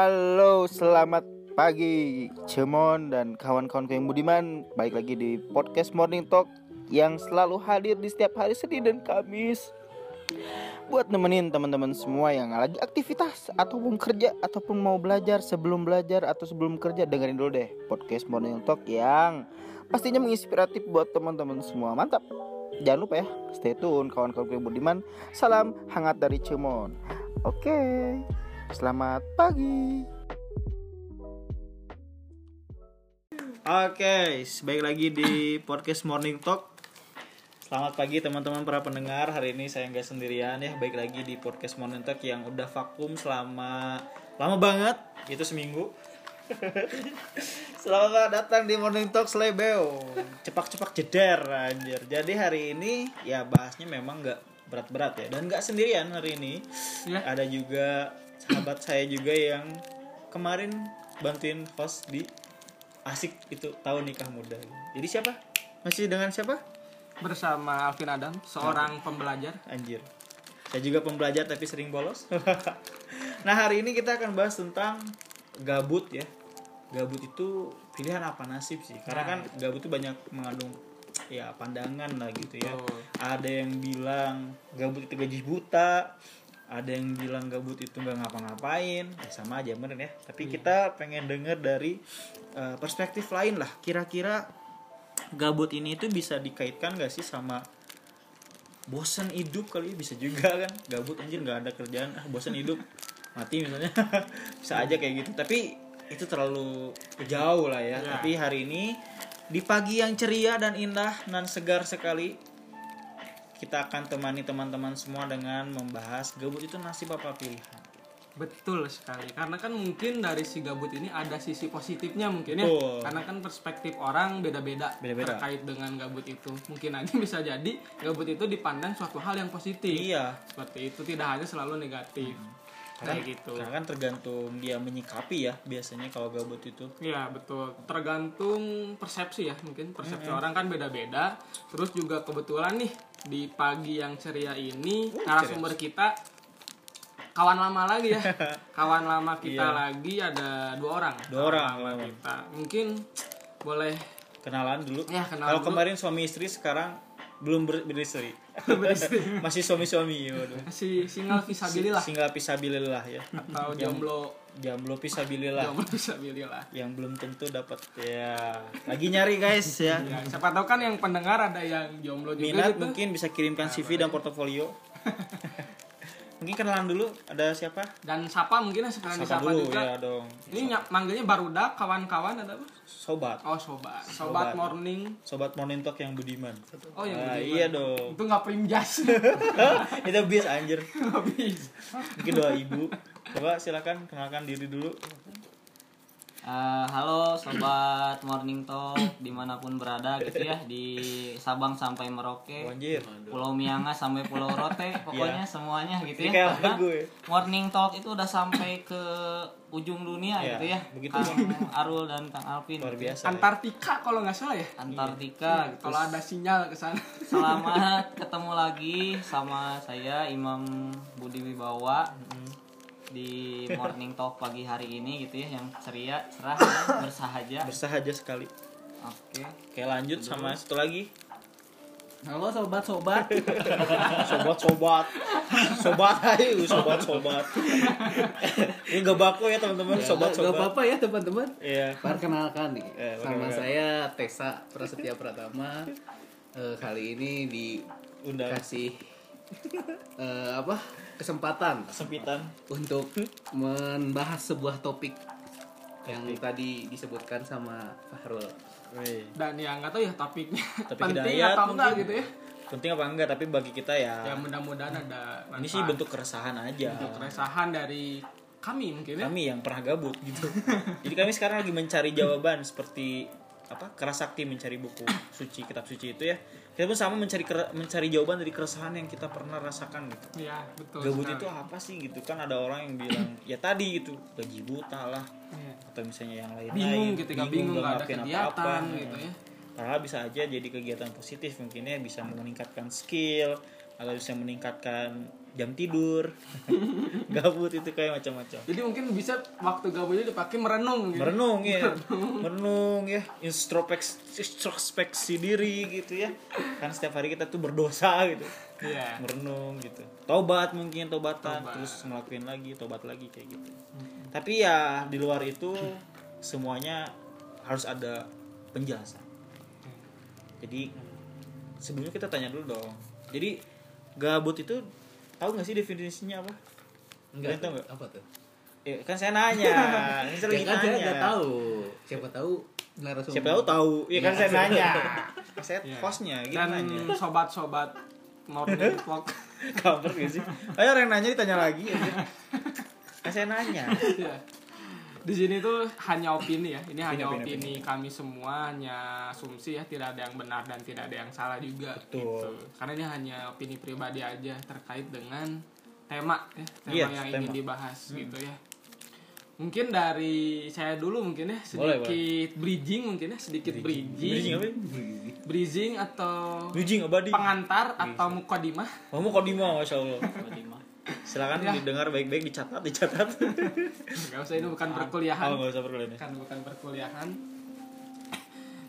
halo, selamat pagi Cemon dan kawan-kawan yang budiman. Baik lagi di podcast Morning Talk yang selalu hadir di setiap hari Senin dan Kamis. Buat nemenin teman-teman semua yang lagi aktivitas ataupun kerja ataupun mau belajar sebelum belajar atau sebelum kerja dengerin dulu deh podcast Morning Talk yang pastinya menginspiratif buat teman-teman semua. Mantap! Jangan lupa ya, stay tune kawan-kawan yang budiman. Salam hangat dari Cemon. Oke, selamat pagi. Oke, baik lagi di podcast Morning Talk. Selamat pagi teman-teman para pendengar. Hari ini saya nggak sendirian ya. Baik lagi di podcast Morning Talk yang udah vakum selama lama banget, itu seminggu. Selamat datang di Morning Talk Slebeo. Cepak-cepak jeder anjir. Jadi hari ini ya bahasnya memang nggak berat-berat ya dan nggak sendirian hari ini Ya. ada juga sahabat saya juga yang kemarin bantuin host di asik itu tahu nikah muda. Jadi siapa? Masih dengan siapa? Bersama Alvin Adam, seorang pembelajar. anjir. Saya juga pembelajar tapi sering bolos. Nah hari ini kita akan bahas tentang gabut ya. Gabut itu pilihan apa? Nasib sih. Karena kan gabut itu banyak mengandung ya pandangan lah gitu ya. Betul. ada yang bilang gabut itu gaji buta ada yang bilang gabut itu nggak ngapa-ngapain. Ya sama aja bener ya. Tapi kita pengen denger dari uh, perspektif lain lah. Kira-kira gabut ini itu bisa dikaitkan gak sih sama bosan hidup kali bisa juga kan? Gabut anjir nggak ada kerjaan. Ah bosan hidup. Mati misalnya. Bisa aja kayak gitu. Tapi itu terlalu jauh lah ya. Ya. tapi hari ini di pagi yang ceria dan indah dan segar sekali kita akan temani teman-teman semua dengan membahas gabut itu nasib apa pilihan Betul sekali. Karena kan mungkin dari si gabut ini ada sisi positifnya mungkin ya. Betul. Karena kan perspektif orang beda-beda terkait dengan gabut itu. Mungkin aja bisa jadi gabut itu dipandang suatu hal yang positif. iya Seperti itu tidak hanya selalu negatif. karena, Kayak gitu. karena kan tergantung dia menyikapi ya biasanya kalau gabut itu Iya betul, tergantung persepsi ya mungkin persepsi orang kan beda-beda. Terus juga kebetulan nih di pagi yang ceria ini narasumber kita kawan lama lagi ya, kawan lama kita Iya. lagi ada dua orang. Dua orang, lama kita. Mungkin boleh kenalan dulu ya kenal kalau kemarin suami istri sekarang belum ber- beristri masih suami-suami waduh. si single visabilillah single pisabilillah ya. Atau Yang- jomblo. Jomblo pisabilillah jomblo visabilillah. yang belum tentu dapat ya. Lagi nyari guys ya. Ya, siapa tahu kan yang pendengar ada yang jomblo juga minat gitu. mungkin bisa kirimkan CV dan portofolio mungkin kenalan dulu ada siapa Dan sapa mungkin sekalian Siapa disapa dulu juga. ya dong Ini ny- manggilnya barudak, kawan-kawan ada apa? sobat Oh sobat, Sobat. sobat, morning. sobat morning talk yang budiman Oh yang Ah, budiman. iya dong Itu nggak primjas. itu bis anjir bisa. mungkin doa ibu coba silakan kenalkan diri dulu Eh, halo sobat Morning Talk di mana pun berada gitu ya di Sabang sampai Merauke, Pulau Miangas sampai Pulau Rote, pokoknya semuanya gitu Ini ya. Karena ya. Morning Talk itu udah sampai ke ujung dunia Iya, gitu ya. begitu. Kang Arul dan Kang Alvin. luar gitu ya. biasa ya. Antartika kalau nggak salah ya. Antartika gitu. Kalau ada sinyal ke sana. Selamat ketemu lagi sama saya Imam Budi Wibawa di Morning Talk pagi hari ini gitu ya yang ceria, cerah, bersahaja. bersahaja sekali Oke. Oke lanjut sama satu lagi Halo sobat-sobat. sobat sobat sobat ayo sobat sobat ini gak baku ya teman-teman sobat Gak sobat apa-apa ya teman-teman. iya Perkenalkan nih, Eh, sama saya Tessa Prasetya Pratama. Eh, kali ini undang dikasih eh, apa kesempatan sempitan untuk membahas sebuah topik yang tadi disebutkan sama Fahrul. Dan ya nggak tahu ya topiknya Topik penting hidayat atau enggak mungkin. gitu ya. penting apa enggak tapi bagi kita ya Ya mudah-mudahan ada ini sih bentuk keresahan aja bentuk keresahan dari kami mungkin ya. kami yang pernah gabut gitu jadi kami sekarang lagi mencari jawaban seperti apa kerasakti mencari buku suci kitab suci itu ya kita pun sama mencari mencari jawaban dari keresahan yang kita pernah rasakan gitu Iya, betul. gabut sekali. itu apa sih gitu kan ada orang yang bilang ya tadi gitu gaji buta lah Iya. atau misalnya yang lain bingung ketika bingung nggak ada ngelakuin kegiatan gitu ya. padahal bisa aja jadi kegiatan positif mungkin ya bisa meningkatkan skill atau bisa meningkatkan jam tidur. Gabut itu kayak macam-macam. Jadi mungkin bisa waktu gabutnya dipakai merenung gitu. merenung ya. Merenung. Ya. Introspeksi introspeksi diri gitu ya. Kan setiap hari kita tuh berdosa gitu. Iya. merenung gitu. Tobat mungkin tobatan Tobat. terus ngelakuin lagi tobat lagi kayak gitu. Tapi ya di luar itu semuanya harus ada penjelasan. Jadi sebelumnya kita tanya dulu dong. Jadi gabut itu tahu nggak sih definisinya apa Enggak. Tahu nggak? Apa tuh? Eh, kan saya nanya ini saya lagi Ya kan saya nanya nggak tahu. Siapa tahu narasumber. siapa tahu tahu ya kan Iya. saya nanya saya Iya. hostnya gitu Dan nanya sobat-sobat morning vlog cover gak sih ayo orang yang nanya ditanya lagi aja kan saya nanya Iya. Di sini tuh hanya opini ya. Ini hanya opini, opini, kami semua, hanya asumsi ya. Tidak ada yang benar dan tidak ada yang salah juga. Betul. Gitu. Karena ini hanya opini pribadi aja terkait dengan tema ya, tema Iya, yang tema. ingin dibahas gitu ya. Mungkin dari saya dulu mungkin ya Boleh, sedikit bridging mungkin ya sedikit bridging. bridging apa Bridging atau bridging abadi pengantar atau mukodimah. di mau masya allah. Silakan Ya. didengar baik-baik dicatat dicatat. Gak usah ini bukan perkuliahan. oh nggak usah perkuliahan kan bukan perkuliahan.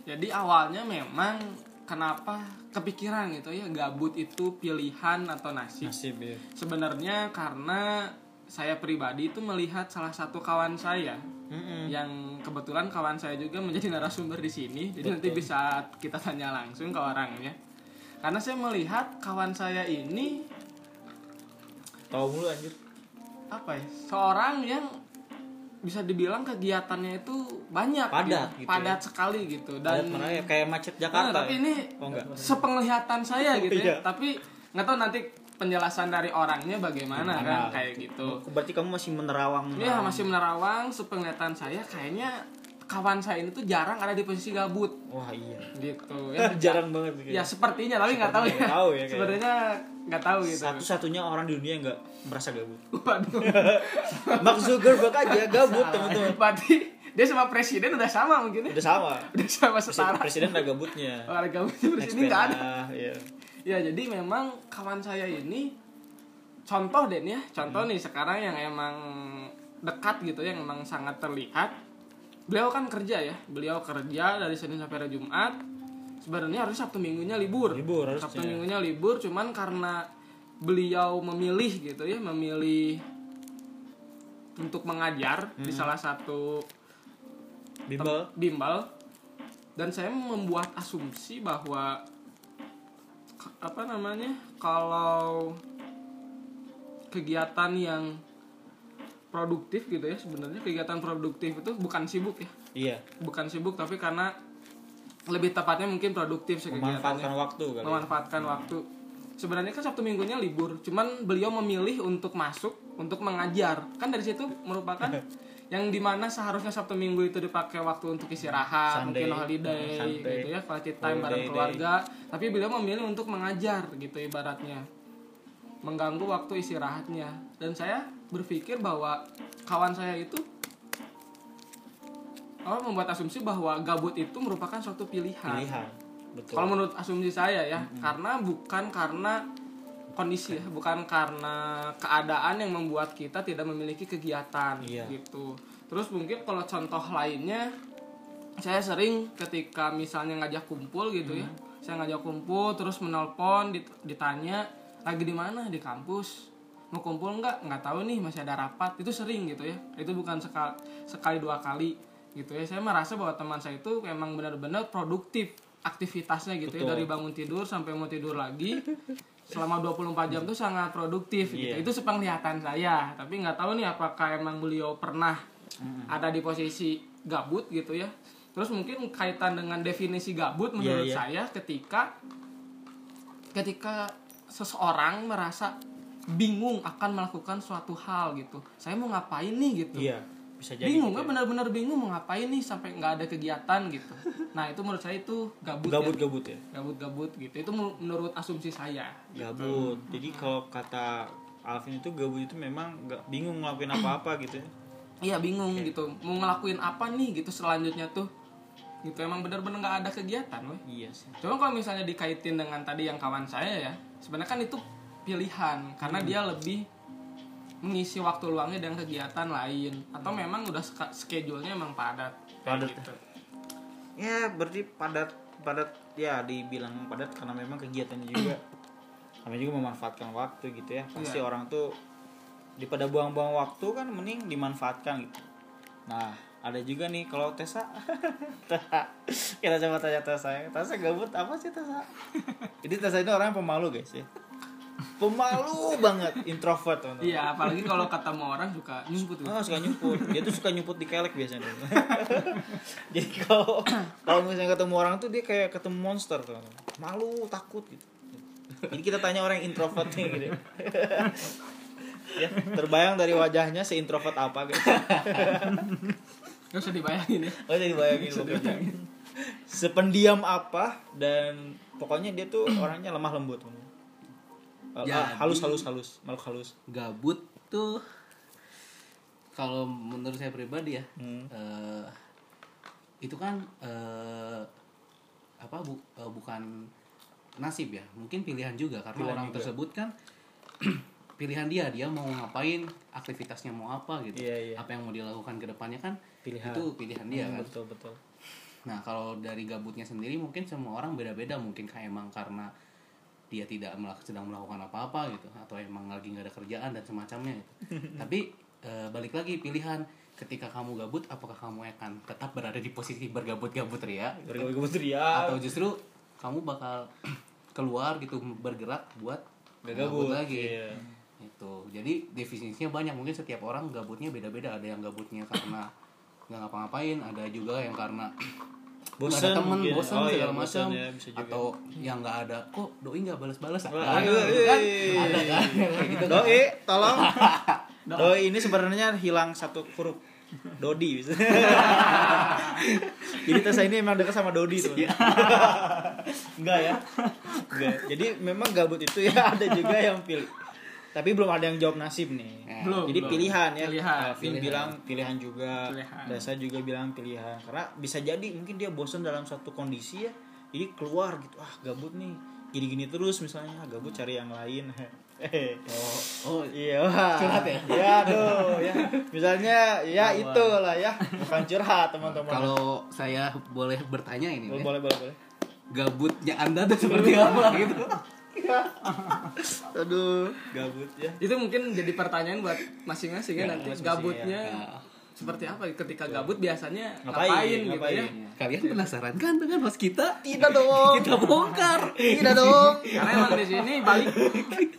Jadi awalnya memang kenapa kepikiran gitu ya gabut itu pilihan atau nasib. Nasib ya sebenarnya karena saya pribadi itu melihat salah satu kawan saya Mm-mm. yang kebetulan kawan saya juga menjadi narasumber di sini. Jadi nanti bisa kita tanya langsung ke orangnya. Karena saya melihat kawan saya ini tahu mulu anjir. Apa ya? Seorang yang bisa dibilang kegiatannya itu banyak Padat gitu. gitu padat sekali gitu. Dan mana ya? Kayak macet Nah, Jakarta tapi ya? ini oh enggak. sepenglihatan saya gitu iya. ya tapi nggak tahu nanti penjelasan dari orangnya bagaimana Gimana, kan kayak gitu. Berarti kamu masih menerawang. Iya masih menerawang sepenglihatan saya kayaknya kawan saya ini tuh jarang ada di posisi gabut. Wah iya. Gitu. Ya jarang banget gitu. ya? sepertinya tapi nggak tahu ya. tahu ya, sebenarnya nggak tahu gitu. Satu-satunya orang di dunia yang nggak merasa gabut. Waduh. Mark Zuckerberg aja gabut teman-teman. Berarti dia sama presiden udah sama mungkin ya? Udah sama. Udah sama presiden, setara. presiden ada gabutnya. Orang gabutnya Next presiden nggak ada. pena, ya. Ya jadi memang kawan saya ini contoh deh nih ya, contoh nih sekarang yang emang dekat gitu yang emang sangat terlihat. Beliau kan kerja ya, beliau kerja dari Senin sampai hari Jumat. Sebenarnya harus Sabtu Minggunya libur. Libur harusnya. Sabtu Minggunya libur, cuman karena beliau memilih gitu ya, memilih untuk mengajar di salah satu bimbel bimbel dan saya membuat asumsi bahwa apa namanya kalau kegiatan yang produktif gitu ya sebenarnya. Kegiatan produktif itu bukan sibuk ya. Iya. Bukan sibuk tapi karena lebih tepatnya mungkin produktif sih memanfaatkan waktu kali ya. memanfaatkan waktu. Sebenarnya kan sabtu minggunya libur cuman beliau memilih untuk masuk untuk mengajar. Kan dari situ merupakan yang di mana seharusnya sabtu minggu itu dipakai waktu untuk istirahat Sunday. mungkin holiday Sunday. gitu ya quality time bareng Holiday keluarga. Tapi beliau memilih untuk mengajar gitu ibaratnya. Mengganggu waktu istirahatnya. Dan saya berpikir bahwa kawan saya itu oh, membuat asumsi bahwa gabut itu merupakan suatu pilihan pilihan betul kalau menurut asumsi saya ya, karena bukan karena kondisi ya, bukan karena keadaan yang membuat kita tidak memiliki kegiatan Iya. gitu. Terus mungkin kalau contoh lainnya saya sering ketika misalnya ngajak kumpul gitu ya. Saya ngajak kumpul terus menelpon dit- ditanya lagi di mana di kampus mau kumpul nggak nggak tahu nih masih ada rapat. Itu sering gitu ya. Itu bukan sekali sekali dua kali gitu ya. Saya merasa bahwa teman saya itu memang benar-benar produktif aktivitasnya gitu ya. Betul. dari bangun tidur sampai mau tidur lagi selama 24 jam tuh sangat produktif gitu. Iya. itu sepenglihatan saya. Tapi nggak tahu nih apakah emang beliau pernah ada di posisi gabut gitu ya. Terus mungkin kaitan dengan definisi gabut menurut iya. saya ketika ketika seseorang merasa bingung akan melakukan suatu hal gitu. Saya mau ngapain nih gitu? Iya bisa jadi bingung gitu kan benar-benar bingung mau ngapain nih sampai nggak ada kegiatan gitu. Nah itu menurut saya itu gabut ya. gabut gabut ya? Gabut-gabut gitu. Itu menur- menurut asumsi saya gabut. Jadi kalau kata Alvin itu gabut itu memang nggak bingung ngelakuin apa-apa gitu ya? Iya bingung gitu. Mau ngelakuin apa nih gitu selanjutnya tuh? Gitu emang benar-benar nggak ada kegiatan weh. Iya sih. Cuma kalau misalnya dikaitin dengan tadi yang kawan saya ya sebenarnya kan itu pilihan karena dia lebih mengisi waktu luangnya dengan kegiatan lain. Atau memang udah schedule-nya emang padat. Padat. gitu. ya berarti padat padat ya dibilang padat karena memang kegiatannya juga namanya juga memanfaatkan waktu gitu ya. Pasti Iya. orang tuh daripada buang-buang waktu kan mending dimanfaatkan gitu. Nah ada juga nih kalau Tessa. Kita coba tanya Tessa ya. Tessa gabut apa sih Tessa? Jadi Tessa ini orang yang pemalu guys ya pemalu banget introvert teman-teman Iya, apalagi kalau ketemu orang suka nyumput gitu. Oh, suka nyumput. Dia tuh suka nyumput di kelek biasanya. Jadi kalau kalau misalnya ketemu orang tuh dia kayak ketemu monster tuh. Malu, takut gitu. Jadi kita tanya orang yang introvert nih gitu. ya, terbayang dari wajahnya si introvert apa guys. Gak usah dibayangin ya. Oh, jadi bayangin pokoknya. Sependiam apa dan pokoknya dia tuh orangnya lemah lembut. Ah, Jadi- halus halus halus, makhluk halus. gabut tuh kalau menurut saya pribadi ya Hmm. eh, itu kan eh, apa bu, eh, bukan nasib ya mungkin pilihan juga karena Pilihan orang juga. tersebut kan pilihan dia dia mau ngapain aktivitasnya mau apa gitu Iya, iya. apa yang mau dilakukan ke depannya kan Pilihan. itu pilihan dia Hmm, kan Betul betul. Nah, kalau dari gabutnya sendiri mungkin semua orang beda-beda. Mungkin kayak emang karena dia tidak melak- sedang melakukan apa-apa gitu atau emang lagi nggak ada kerjaan dan semacamnya gitu. Tapi eh, balik lagi pilihan ketika kamu gabut apakah kamu akan tetap berada di posisi bergabut-gabut ria Gabut ria. atau justru kamu bakal keluar gitu bergerak buat Gak gabut gabut lagi. Iya. Itu. Jadi definisinya banyak. Mungkin setiap orang gabutnya beda-beda. Ada yang gabutnya karena nggak ngapa-ngapain, ada juga yang karena Bosen bosan temen mungkin. bosan Oh, iya, segala bosan macam ya, atau yang nggak ada kok doi nggak balas-balas aduh, gitu kan iya. ada kan gitu kan. Doi, tolong. Doi ini sebenarnya hilang satu huruf. Dodi bisa. Jadi Tessa ini emang dekat sama Dodi tuh. Enggak ya? Enggak. Jadi memang gabut itu ya ada juga yang pilih. Tapi belum ada yang jawab nasib nih. Ya. Belum. Jadi belum. pilihan ya. Pilihan. Alvin Pilihan. bilang pilihan juga. Pilihan. Dasa juga bilang pilihan. Karena bisa jadi mungkin dia bosan dalam satu kondisi ya. Jadi keluar gitu. Ah, gabut nih. Gini-gini terus misalnya, ah, gabut cari yang lain. Eh. oh oh Iya, wah. Curhat ya? Iya, aduh, ya. Misalnya ya itulah ya, bukan curhat teman-teman. kalau saya boleh bertanya ini boleh, ya, boleh, boleh, boleh. gabutnya anda tuh seperti apa gitu Aduh, gabut ya. Itu mungkin jadi pertanyaan buat masing-masing ya, Ya, nanti masing-masing, gabutnya ya. seperti apa ketika gabut biasanya Ngapain, ngapain, gitu ngapain? ya. kalian penasaran kan dengan host kita Tidak dong. kita bongkar Tidak dong. Karena emang di sini balik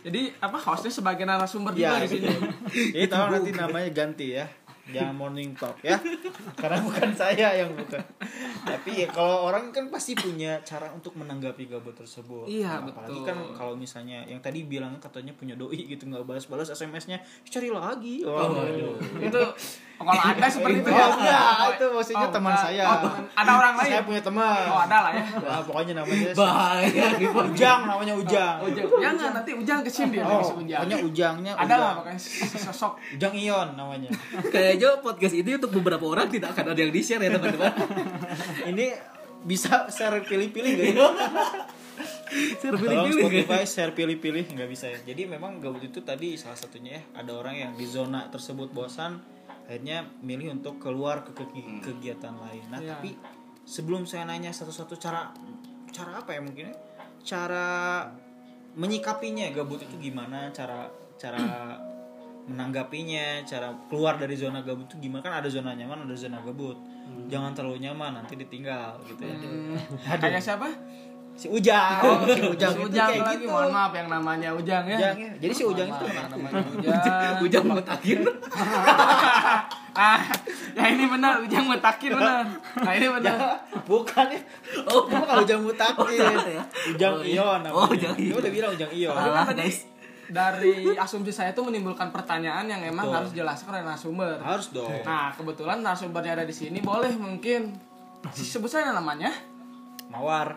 jadi apa hostnya sebagai narasumber juga Ya, di sini. tahu nanti namanya ganti ya. Jangan morning talk ya. Karena bukan saya yang bukan. Tapi ya kalau orang kan pasti punya cara untuk menanggapi gabut tersebut. Iya, Nah, Apalagi betul. kan kalau misalnya yang tadi bilang katanya punya doi gitu nggak balas-balas SMS-nya, cari lagi. Oh, aduh. Itu oh, kalau ada seperti itu Oh, ya. enggak, itu maksudnya Oh, teman enggak. saya. Oh, ada orang lain. Saya punya teman. Oh, ada lah ya. Wah, pokoknya namanya bahaya nih Pak. Ujang namanya Ujang. Ujang, jangan nanti Ujang ke sini dia Oh, Ujang. pokoknya Ujangnya Ada lah pokoknya sosok Ujang Ion namanya. kayaknya podcast ini untuk beberapa orang tidak akan ada yang di share ya teman-teman Ini bisa share pilih-pilih gak ya? share Tolong pilih-pilih Spotify share pilih-pilih nggak bisa ya. Jadi memang gabut itu tadi salah satunya ya ada orang yang di zona tersebut bosan akhirnya milih untuk keluar ke ke- kegiatan lain. Nah, Iya. tapi sebelum saya nanya satu-satu cara cara apa ya mungkin ya? Cara menyikapinya gabut itu gimana? Cara cara menanggapinya, cara keluar dari zona gabut itu gimana? Kan ada zona nyaman, ada zona gabut. Jangan terlalu nyaman nanti ditinggal gitu ya. Hmm, kayak siapa? Si Ujang. si Ujang, Si Ujang kayak lagi. gitu. Mohon maaf yang namanya Ujang ya. Ujang ya. Jadi si Ujang itu namanya Ujang. ujang ngetakin ah, ya ini benar Ujang mutakin benar. Nah, ini benar. Bukan ya. Oh, cuma kalau Ujang Mutakin. ya? Ujang Oh, iya. Ion namanya. Oh, Ujang Ion. udah bilang Ujang Ion. Kan Salah, guys. dari asumsi saya itu menimbulkan pertanyaan yang emang Betul. harus dijelaskan oleh narasumber. Harus dong. Nah, kebetulan narasumbernya ada di sini, boleh mungkin sebut saja namanya. Mawar.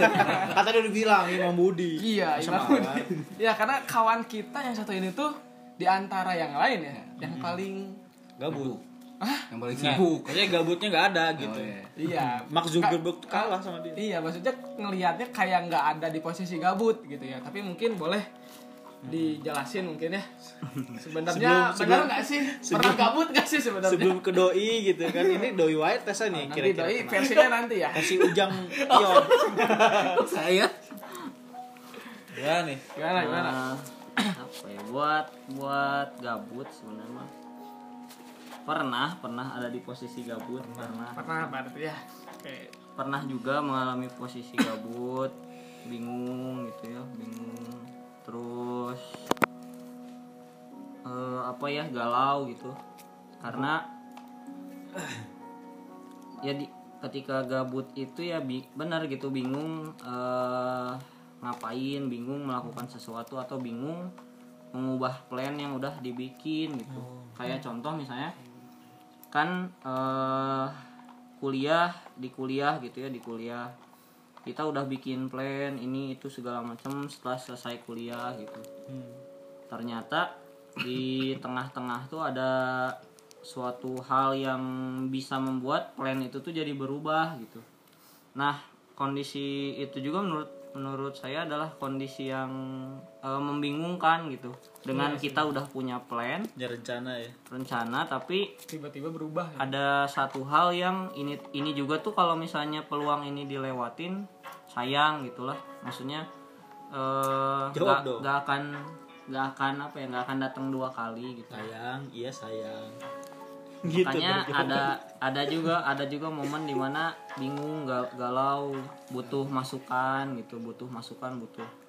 Kata dia udah bilang Imam Budi. Iya, Masa Imam Mawar? Budi. Ya, karena kawan kita yang satu ini tuh di antara yang lain ya, yang paling Gabut. yang paling Nah, sibuk Kayaknya gabutnya nggak ada gitu. Oh, iya. iya. Mark Zuckerberg tuh kalah sama dia. Iya, maksudnya ngelihatnya kayak nggak ada di posisi gabut gitu ya. Tapi mungkin boleh dijelasin mungkin ya. Sebenarnya benar sebelum- nggak sih? Pernah sebelum- gabut nggak sih sebenarnya? sebelum ke doi gitu kan ini doi white tesnya nih nanti kira-kira doi kenapa? versinya nanti ya. kasih ujang pion saya ya nih Gimana gimana? Nah, apa ya buat buat gabut sebenarnya mah pernah pernah ada di posisi gabut pernah Pernah berarti ya. Oke. pernah juga mengalami posisi gabut bingung gitu ya bingung terus eh, apa ya galau gitu. Karena ya di ketika gabut itu ya bi- benar gitu bingung eh, ngapain bingung melakukan sesuatu atau bingung mengubah plan yang udah dibikin gitu. Kayak contoh misalnya kan eh, kuliah di kuliah gitu ya di kuliah kita udah bikin plan ini itu segala macam setelah selesai kuliah gitu. Ternyata di tengah-tengah tuh ada suatu hal yang bisa membuat plan itu tuh jadi berubah gitu. Nah kondisi itu juga menurut menurut saya adalah kondisi yang eh, membingungkan gitu dengan kita udah punya plan ya rencana ya. rencana tapi Tiba-tiba berubah ya. ada satu hal yang ini ini juga tuh kalau misalnya peluang ini dilewatin sayang gitulah. Maksudnya eh nggak akan nggak akan apa ya nggak akan datang dua kali gitu. Sayang iya sayang. Gitu makanya ada ada juga ada juga momen di mana bingung gal- galau butuh masukan gitu butuh masukan butuh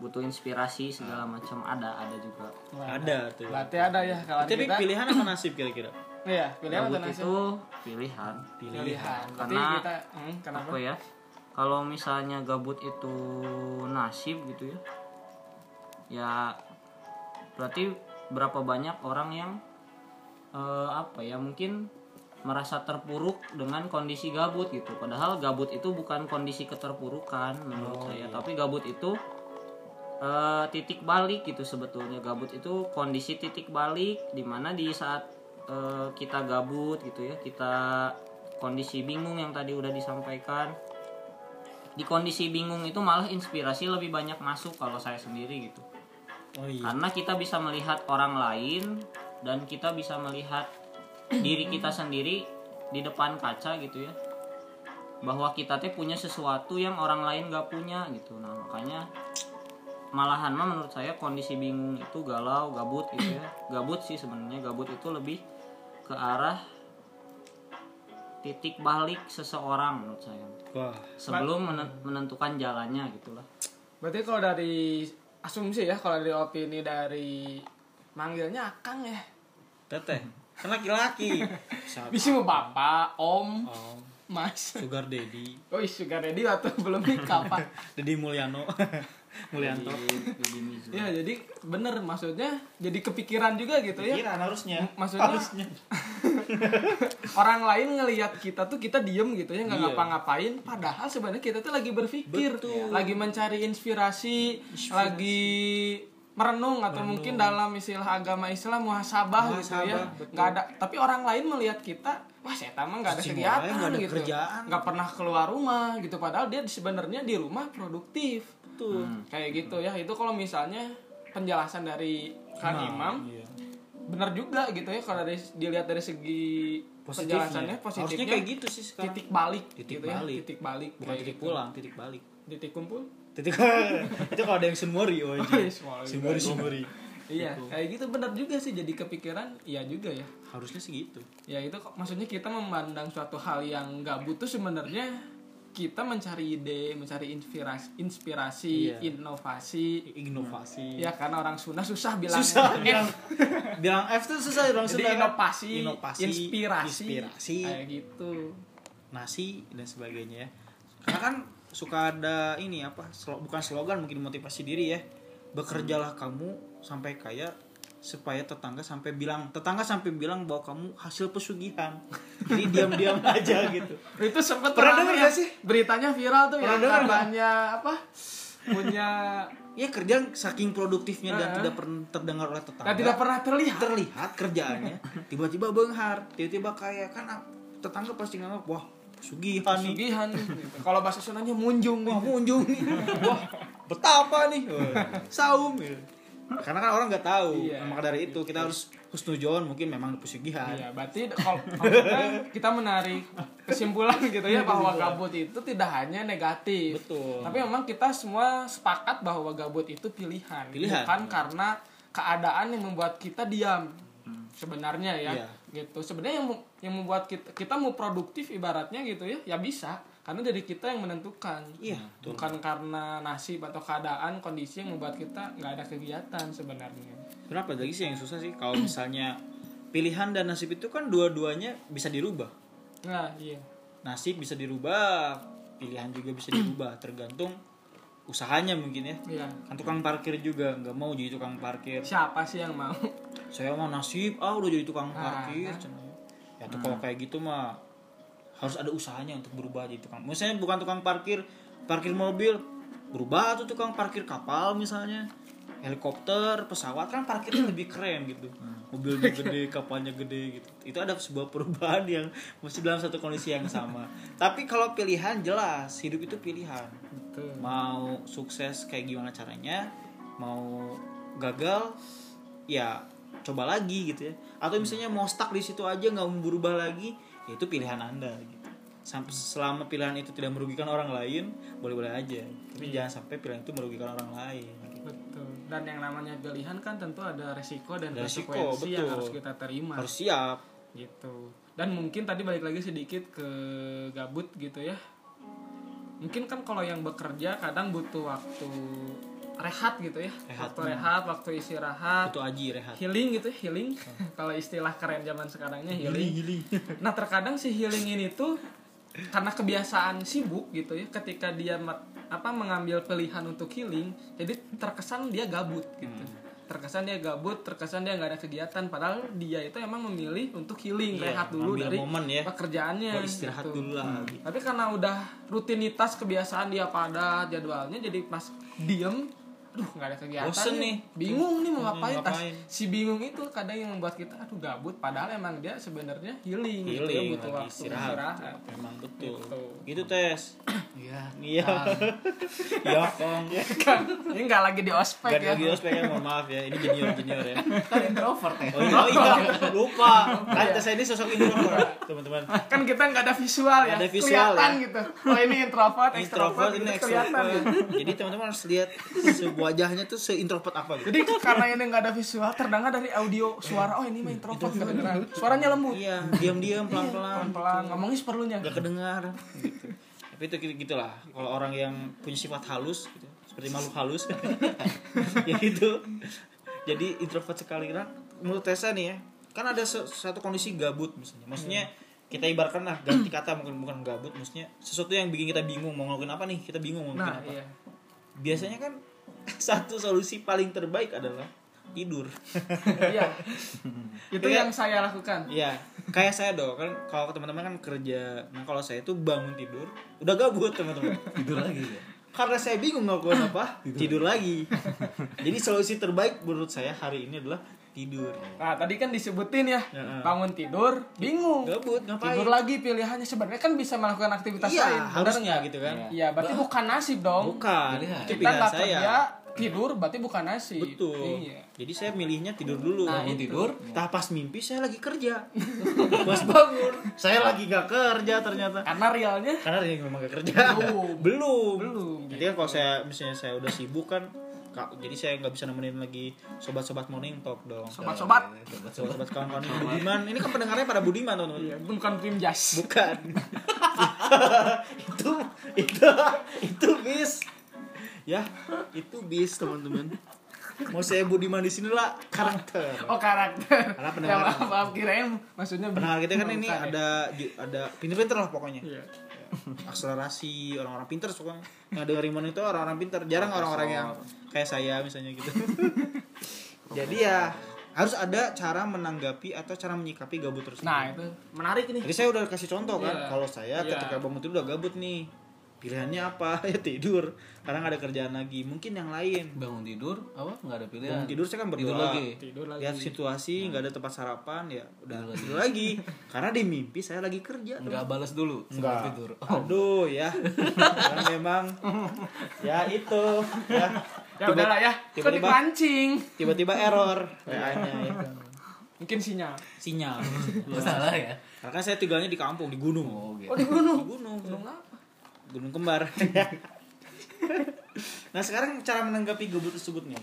butuh inspirasi segala macam. Ada ada juga. Ada tuh. Berarti ada ya kawan tapi kita. pilihan apa nasib kira-kira? Iya, pilihan atau gabut nasib? itu pilihan. Pilihan. Berarti Karena- kita hmm, kenapa? apa ya? Kalau misalnya gabut itu nasib gitu ya ya berarti berapa banyak orang yang eh, apa ya mungkin merasa terpuruk dengan kondisi gabut gitu. Padahal gabut itu bukan kondisi keterpurukan menurut saya. tapi gabut itu eh, titik balik gitu sebetulnya. Gabut itu kondisi titik balik di mana di saat eh, kita gabut gitu ya kita kondisi bingung yang tadi udah disampaikan. Di kondisi bingung itu malah inspirasi lebih banyak masuk kalau saya sendiri gitu. Oh iya. Karena kita bisa melihat orang lain dan kita bisa melihat diri kita sendiri di depan kaca gitu ya. Bahwa kita teh punya sesuatu yang orang lain gak punya gitu. Nah makanya malahan mah menurut saya kondisi bingung itu galau gabut gitu ya gabut sih sebenarnya gabut itu lebih ke arah titik balik seseorang menurut saya wah sebelum menen- menentukan jalannya gitulah Berarti kalau dari asumsi ya, kalau dari opini dari manggilnya Akang ya. teteh kan laki-laki? Bisa mau bapak, om, oh, mas. sugar daddy Oh, sugar ready atau belum nikah pak? Deddy Mulyano Mulyanto ya jadi bener maksudnya jadi kepikiran juga gitu ya. Pikiran harusnya. Maksudnya harusnya. orang lain ngelihat kita tuh kita diem gitu ya nggak Iya. ngapa-ngapain padahal sebenarnya kita tuh lagi berpikir Betul. lagi mencari inspirasi, lagi merenung atau mungkin dalam istilah agama Islam muhasabah gitu ya. Muhasabah, nggak ada tapi orang lain melihat kita wah saya mah nggak ada kegiatan ada gitu. nggak pernah keluar rumah gitu padahal dia sebenarnya di rumah produktif tuh kayak gitu ya itu kalau misalnya penjelasan dari Kang Imam iya. benar juga gitu ya kalau dari dilihat dari segi penjelasannya Harusnya positifnya kayak gitu sih sekarang. titik balik Titik gitu ya balik. titik balik Bukan titik gitu. pulang, titik balik. titik kumpul Titik itu kalau ada yang sunmori oh Oh, iya, Sunmori. Sunmori sunmori. iya kayak gitu benar juga sih jadi kepikiran iya juga ya Harusnya sih gitu. ya itu maksudnya kita memandang suatu hal yang nggak butuh sebenarnya kita mencari ide mencari inspirasi inspirasi Iya. inovasi Inovasi. ya karena orang Sunda susah bilang Susah F. bilang bilang F tuh susah jadi Sunda. inovasi, inovasi, inspirasi, inspirasi, kayak gitu nasi dan sebagainya ya. Karena kan suka ada ini apa? bukan slogan mungkin motivasi diri ya. Bekerjalah kamu sampai kaya supaya tetangga sampai bilang tetangga sampai bilang bahwa kamu hasil pesugihan. Jadi diam-diam aja gitu. itu sempet Pernah rame denger ya, gak sih? beritanya viral tuh Pernah yang denger katanya apa punya Ya kerja saking produktifnya dan tidak pernah terdengar oleh tetangga. dan tidak pernah terlihat terlihat kerjaannya tiba-tiba benghar tiba-tiba kaya kan tetangga pasti nganggap wah pesugihan nih Pesugihan gitu. kalau bahasa Sundanya munjung wah munjung nih wah betapa nih saum gitu. Karena kan orang nggak tahu Iya. maka dari itu kita harus husnujon mungkin memang pesugihan Iya, berarti kalau kita menarik kesimpulan gitu ya bahwa gabut itu tidak hanya negatif. Betul. Tapi memang kita semua sepakat bahwa gabut itu pilihan, Pilihan. bukan karena keadaan yang membuat kita diam. Sebenarnya ya, Iya. gitu. Sebenarnya yang yang membuat kita kita mau produktif ibaratnya gitu ya, ya bisa. Karena dari kita yang menentukan. Iya, betul. Bukan karena nasib atau keadaan, kondisi yang membuat kita nggak ada kegiatan sebenarnya. kenapa lagi sih yang susah sih kalau misalnya pilihan dan nasib itu kan dua-duanya bisa dirubah Nah, iya. nasib bisa dirubah pilihan juga bisa dirubah tergantung usahanya mungkin ya Iya. kan tukang parkir juga nggak mau jadi tukang parkir Siapa sih yang mau? saya mau nasib ah udah jadi tukang Ah, parkir cenah. ya tuh kalau kayak gitu mah harus ada usahanya untuk berubah jadi tukang. Misalnya bukan tukang parkir parkir mobil. Berubah tuh tukang parkir kapal misalnya. Helikopter pesawat kan parkirnya lebih keren gitu. Mobilnya gede kapalnya gede gitu. Itu ada sebuah perubahan yang masih dalam satu kondisi yang sama. Tapi kalau pilihan jelas hidup itu pilihan. Betul. mau sukses kayak gimana caranya mau gagal ya coba lagi gitu ya. Atau misalnya mau stuck di situ aja nggak mau berubah lagi ya itu pilihan anda gitu sampai selama pilihan itu tidak merugikan orang lain boleh boleh aja tapi jangan sampai pilihan itu merugikan orang lain Betul. Dan yang namanya pilihan kan tentu ada resiko dan Ada resiko, konsekuensi yang harus kita terima. harus siap Gitu. Dan mungkin tadi balik lagi sedikit ke gabut gitu ya. Mungkin kan kalau yang bekerja kadang butuh waktu rehat gitu ya. Rehat. Waktu rehat, waktu istirahat. itu aji rehat Healing gitu ya, healing. kalau istilah keren zaman sekarangnya healing. Nah terkadang si healing ini tuh karena kebiasaan sibuk gitu ya, ketika dia apa mengambil pilihan untuk healing, jadi terkesan dia gabut gitu. Terkesan dia gabut, terkesan dia nggak ada kegiatan, padahal dia itu emang memilih untuk healing, Iya, rehat dulu dari momen ya. pekerjaannya. Mau istirahat gitu. dulu lah Tapi karena udah rutinitas kebiasaan dia padat jadwalnya, jadi pas diem, aduh nggak ada kegiatan, Bosen nih. bingung nih mau Hmm, ngapain. Tas- ngapain. si bingung itu kadang yang membuat kita aduh gabut, padahal emang dia sebenarnya healing, gitu ya, healing butuh lagi waktu istirahat. istirahat. memang betul Gitu. gitu tes Iya. iya iya kong kan ini nggak lagi di ospek Gak ya. ada ospek ya, mohon maaf ya. Ini junior junior ya. Kan introvert ya. Oh iya, oh iya, lupa. Kan saya ini sosok introvert, teman-teman. kan kita nggak ada visual ya, ada visual kelihatan ya. gitu. Oh ini introvert, Introvert extrovert, ini gitu, kelihatan. extrovert. Jadi teman-teman harus lihat wajahnya tuh seintrovert apa gitu. Jadi karena ini nggak ada visual, terdengar dari audio suara. Oh ini mah introvert kedengeran. Suaranya lembut. Iya, diam-diam pelan-pelan. Pelan-pelan, ngomongnya seperlunya. Gak kedengar gitu. Tapi itu gitu gitulah. Kalau orang yang punya sifat halus gitu, seperti makhluk halus. ya gitu. Jadi introvert sekali kan menurut Tessa nih ya. Kan ada satu kondisi gabut misalnya. Maksudnya kita ibaratkan lah ganti kata mungkin bukan gabut maksudnya sesuatu yang bikin kita bingung mau ngelakuin apa nih kita bingung mau ngelakuin Nah, apa iya. biasanya kan satu solusi paling terbaik adalah tidur Iya. Itu Iya. yang saya lakukan. Iya, kayak saya dong kan kalau teman-teman kan kerja. Nah, kalau saya tuh bangun tidur, udah gabut teman-teman. Tidur lagi ya. Karena saya bingung ngelakuin apa, tidur lagi. Jadi solusi terbaik menurut saya hari ini adalah tidur. Nah, tadi kan disebutin ya, Ya. bangun tidur, bingung. Gabut ngapain? Tidur lagi pilihannya sebenarnya kan bisa melakukan aktivitas Iya, lain. harusnya gitu kan. Iya, berarti bukan nasib dong. Bukan, Pilihan. Kita pilihan nggak saya. kerja, tidur berarti bukan nasib. Betul. Iya. Jadi saya milihnya tidur dulu. Nah, Bangun tidur. Tah pas mimpi saya lagi kerja. Pas bangun, saya lagi gak kerja ternyata. Karena realnya Karena dia memang gak kerja. Belum. Belum. Belum. Jadi kan kalau saya misalnya saya udah sibuk kan jadi saya nggak bisa nemenin lagi sobat-sobat morning talk dong. sobat-sobat. Sobat-sobat kawan-kawan Budiman. Ini kan pendengarnya pada Budiman teman-teman. Iya, bukan tim jas. Bukan. itu itu itu bis. Ya, itu bis teman-teman. Mau saya Budiman di sini lah karakter. Oh karakter. Karena Ya, pendengar- maaf, maaf kirain maksudnya Pendengar kita kan ini ya. ada ada pinter-pinter lah pokoknya. Iya. akselerasi orang-orang pinter pokoknya yang Rimon itu orang-orang pinter jarang orang-orang yang kayak saya misalnya gitu. Jadi ya harus ada cara menanggapi atau cara menyikapi gabut tersebut. Nah, itu menarik nih. jadi saya udah kasih contoh kan Iya. kalau saya Iya. ketika bangun tidur udah gabut nih pilihannya apa? Ya tidur karena nggak ada kerjaan lagi. Mungkin yang lain. Bangun tidur apa? Nggak ada pilihan. Bangun tidur saya kan Tidur berdoa. lagi. tidur lagi. Lihat situasi nggak ada tempat sarapan ya udah tidur lagi. karena di mimpi saya lagi kerja nggak balas dulu sebelum Nggak. tidur. Aduh ya. Karena memang ya itu ya ya udahlah ya. tiba-tiba- dipancing? tiba-tiba error. WA-nya ya mungkin sinyal. Sinyal. Nggak salah ya. Karena saya tinggalnya di kampung di gunung. Oh gitu oh di gunung? Di gunung. Gunung apa? Gunung kembar. Nah sekarang cara menanggapi gabut tersebut nih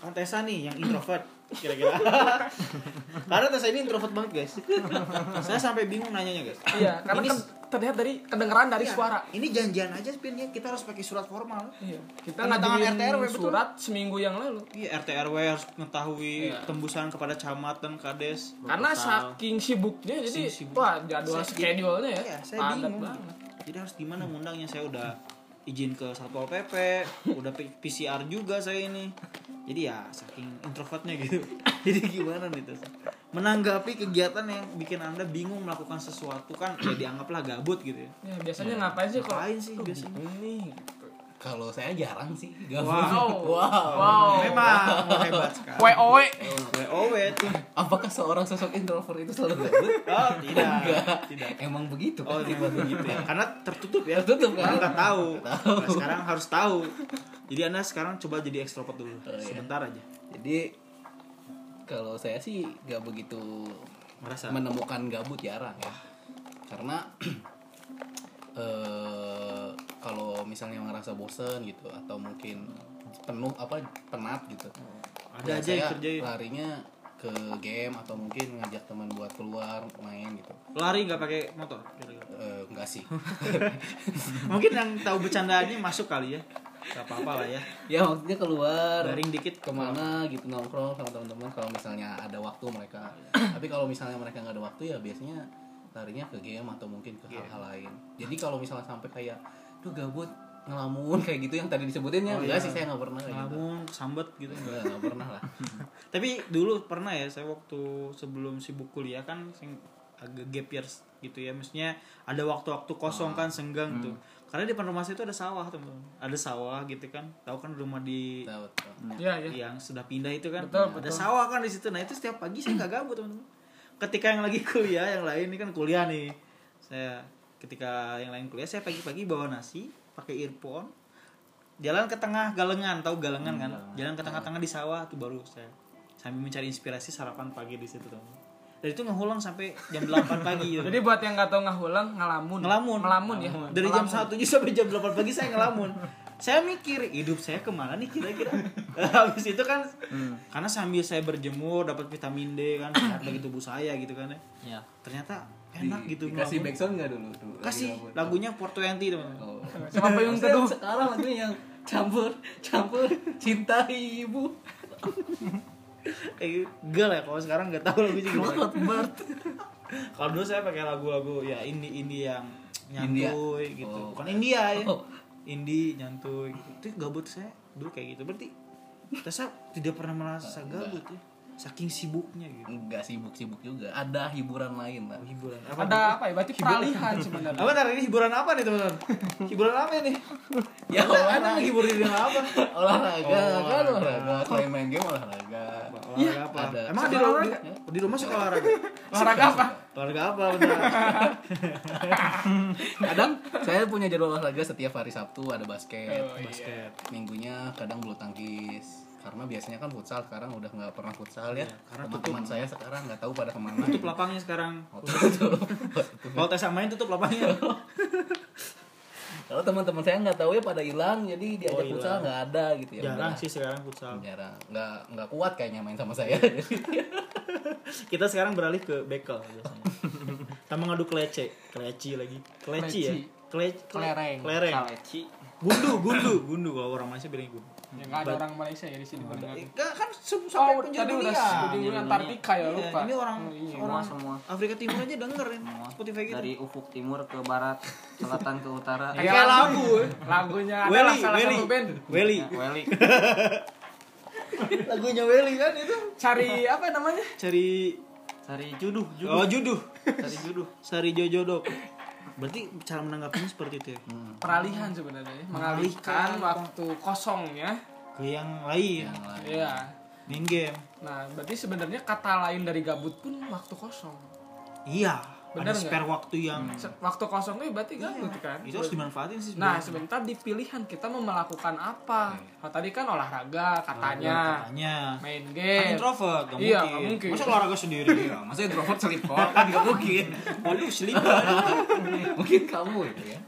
kan Tessa nih yang introvert kira-kira. Karena Tessa ini introvert banget guys. Saya sampai bingung nanyanya guys. Iya karena Ini- kan terlihat dari kedengeran dari Iya, suara ini janjian aja Spin ya kita harus pakai surat formal iya kita Tanda tangan RT RW, betul. surat seminggu yang lalu Iya RT RW harus mengetahui Iya. tembusan kepada camat dan kades. karena Proposal. saking sibuknya jadi Saking sibuk. wah jadwal Saya- schedule-nya ya Iya, saya padat bingung. banget Jadi harus gimana ngundangnya? Saya udah izin ke Satpol PP, udah PCR juga saya ini. Jadi ya saking introvertnya gitu. Jadi gimana nih terus? Menanggapi kegiatan yang bikin Anda bingung melakukan sesuatu kan ya dianggaplah gabut gitu ya. ya biasanya ngapain sih kalau Ngapain sih "Aduh, biasanya?" ini gitu. kalau saya jarang sih gabut Wow. wow. wow Memang hebat sekali. WOW WOW tuh. apakah seorang sosok introvert itu selalu gabut Oh, tidak. Enggak. Tidak. emang begitu Oh, kan tidak begitu ya. Karena tertutup ya. Tertutup, kan? Karena nggak tahu. tahu. Nah, sekarang harus tahu. Jadi Anda sekarang coba jadi ekstrovert dulu. Oh, iya. Sebentar aja. jadi kalau saya sih gak begitu Merasa. menemukan gabut jarang ya karena eh kalau misalnya ngerasa bosen gitu atau mungkin penuh apa penat gitu Ada ya aja yang saya kerjain. larinya ke game atau mungkin ngajak teman buat keluar main gitu Lari nggak pakai motor. Eh, enggak sih Mungkin yang tahu bercandaannya masuk kali ya. Gak apa-apa lah ya. ya maksudnya keluar Garing dikit ke mana gitu nongkrong sama teman-teman kalau misalnya ada waktu mereka tapi kalau misalnya mereka nggak ada waktu ya biasanya larinya ke game atau mungkin ke hal-hal lain jadi kalau misalnya sampai kayak tuh gabut ngelamun kayak gitu yang tadi disebutin ya Oh, enggak iya. sih saya nggak pernah gitu Namun sambet gitu. enggak nggak pernah lah Tapi dulu pernah ya saya waktu sebelum sibuk kuliah kan agak gap years gitu ya. Maksudnya ada waktu-waktu kosong kan senggang tuh. Karena di depan rumah saya itu ada sawah teman. Ada sawah gitu kan. Tahu kan rumah di tahu tahu. ya ya yang sudah pindah itu kan. Betul, ada betul. sawah kan di situ. Nah itu setiap pagi saya nggak gabut teman-teman. Ketika yang lagi kuliah yang lain ini kan kuliah nih. Saya ketika yang lain kuliah saya pagi-pagi bawa nasi pakai earphone. Jalan ke tengah galengan tahu galengan kan? Jalan ke tengah-tengah di sawah tuh baru saya. Sambil mencari inspirasi sarapan pagi di situ teman dan itu ngehulang sampai jam 8 pagi gitu. jadi buat yang nggak tahu ngahulang ngelamun. Ngelamun. Ngelamun ya? Dari jam Ngelamun. 1 sampai jam 8 pagi saya ngelamun. Saya mikir hidup saya ke mana nih kira-kira? Habis itu kan karena sambil saya berjemur dapat vitamin D kan sehat bagi tubuh saya gitu kan ya. Ya ternyata enak Di- gitu ngelamun. backsound nggak dulu, lagi kasih lagunya 420 teman oh. sama payung teduh sekarang lagunya yang campur campur cinta ibu eh gel ya kalau sekarang nggak tahu lagunya gimana Bird. kalau dulu saya pakai lagu-lagu ya indie indie yang India? nyantuy gitu Oh. bukan India ya Oh. indie nyantuy gitu. itu gabut saya dulu kayak gitu berarti Tessa tidak pernah merasa gabut ya saking sibuknya gitu. Enggak sibuk-sibuk juga. Ada hiburan lain lah. Hiburan ada apa ya? Berarti peralihan sebenarnya. Apa ini hiburan apa nih teman-teman? Hiburan apa ini? Ya anda, anda menghibur diri dengan apa? Olahraga Oh, kan olahraga. olahraga selain main game olahraga. Olahraga apa? Ada. emang di rumah di rumah suka olahraga? Olahraga apa? Olahraga apa bener kadang saya punya jadwal olahraga setiap hari Sabtu ada basket. Oh, iya. basket. Minggunya kadang bulu tangkis karena biasanya kan futsal sekarang udah nggak pernah futsal ya. Iya, karena teman-teman saya sekarang nggak tahu pada ke mana. Tutup lapangnya sekarang. Oh, tutup. kalau tes main tutup lapangnya kalau teman-teman saya nggak tahu ya pada hilang jadi diajak Oh, futsal nggak ada gitu ya. Jarang sih sekarang futsal. Jarang. Nggak nggak kuat kayaknya main sama saya. Kita sekarang beralih ke bekel biasanya. Kita mengadu kelece keleci lagi. Keleci ya? Kele- kele- Kelereng. kelereng. Gundu gundu gundu. Kalau orang Malaysia bilangnya gundu ya nggak ada orang Malaysia ya di sini mendengar Enggak kan se- oh sampai penjuru tadi udah dunia. di Antartika ya Iya, lupa ini orang Oh, iya. orang semua Afrika Timur aja dengerin Semua. Spotify gitu. dari ufuk timur ke barat selatan ke utara Kayak lagu. lagunya adalah Welly, salah Welly. satu band Welly. Ya, Welly Lagunya Welly kan itu. cari apa namanya Cari cari juduh juduh Oh juduh. cari juduh Sari Jojodok. Berarti cara menanggapinya seperti itu ya? Peralihan sebenarnya ya. mengalihkan waktu kosongnya ke yang lain. Yang lain. iya. Main game. Nah berarti sebenarnya kata lain dari gabut pun waktu kosong. Iya Bener ada spare waktu yang Se- waktu kosongnya berarti gabut kan itu harus dimanfaatin sih Nah, sebenarnya. sebentar di pilihan kita mau melakukan apa. Kalau tadi kan olahraga katanya, katanya main kan game. introvert gak Iya, mungkin. nggak mungkin. masa olahraga sendiri Iya, masa introvert selipor kan nggak mungkin. waduh selipar Mungkin kamu itu ya.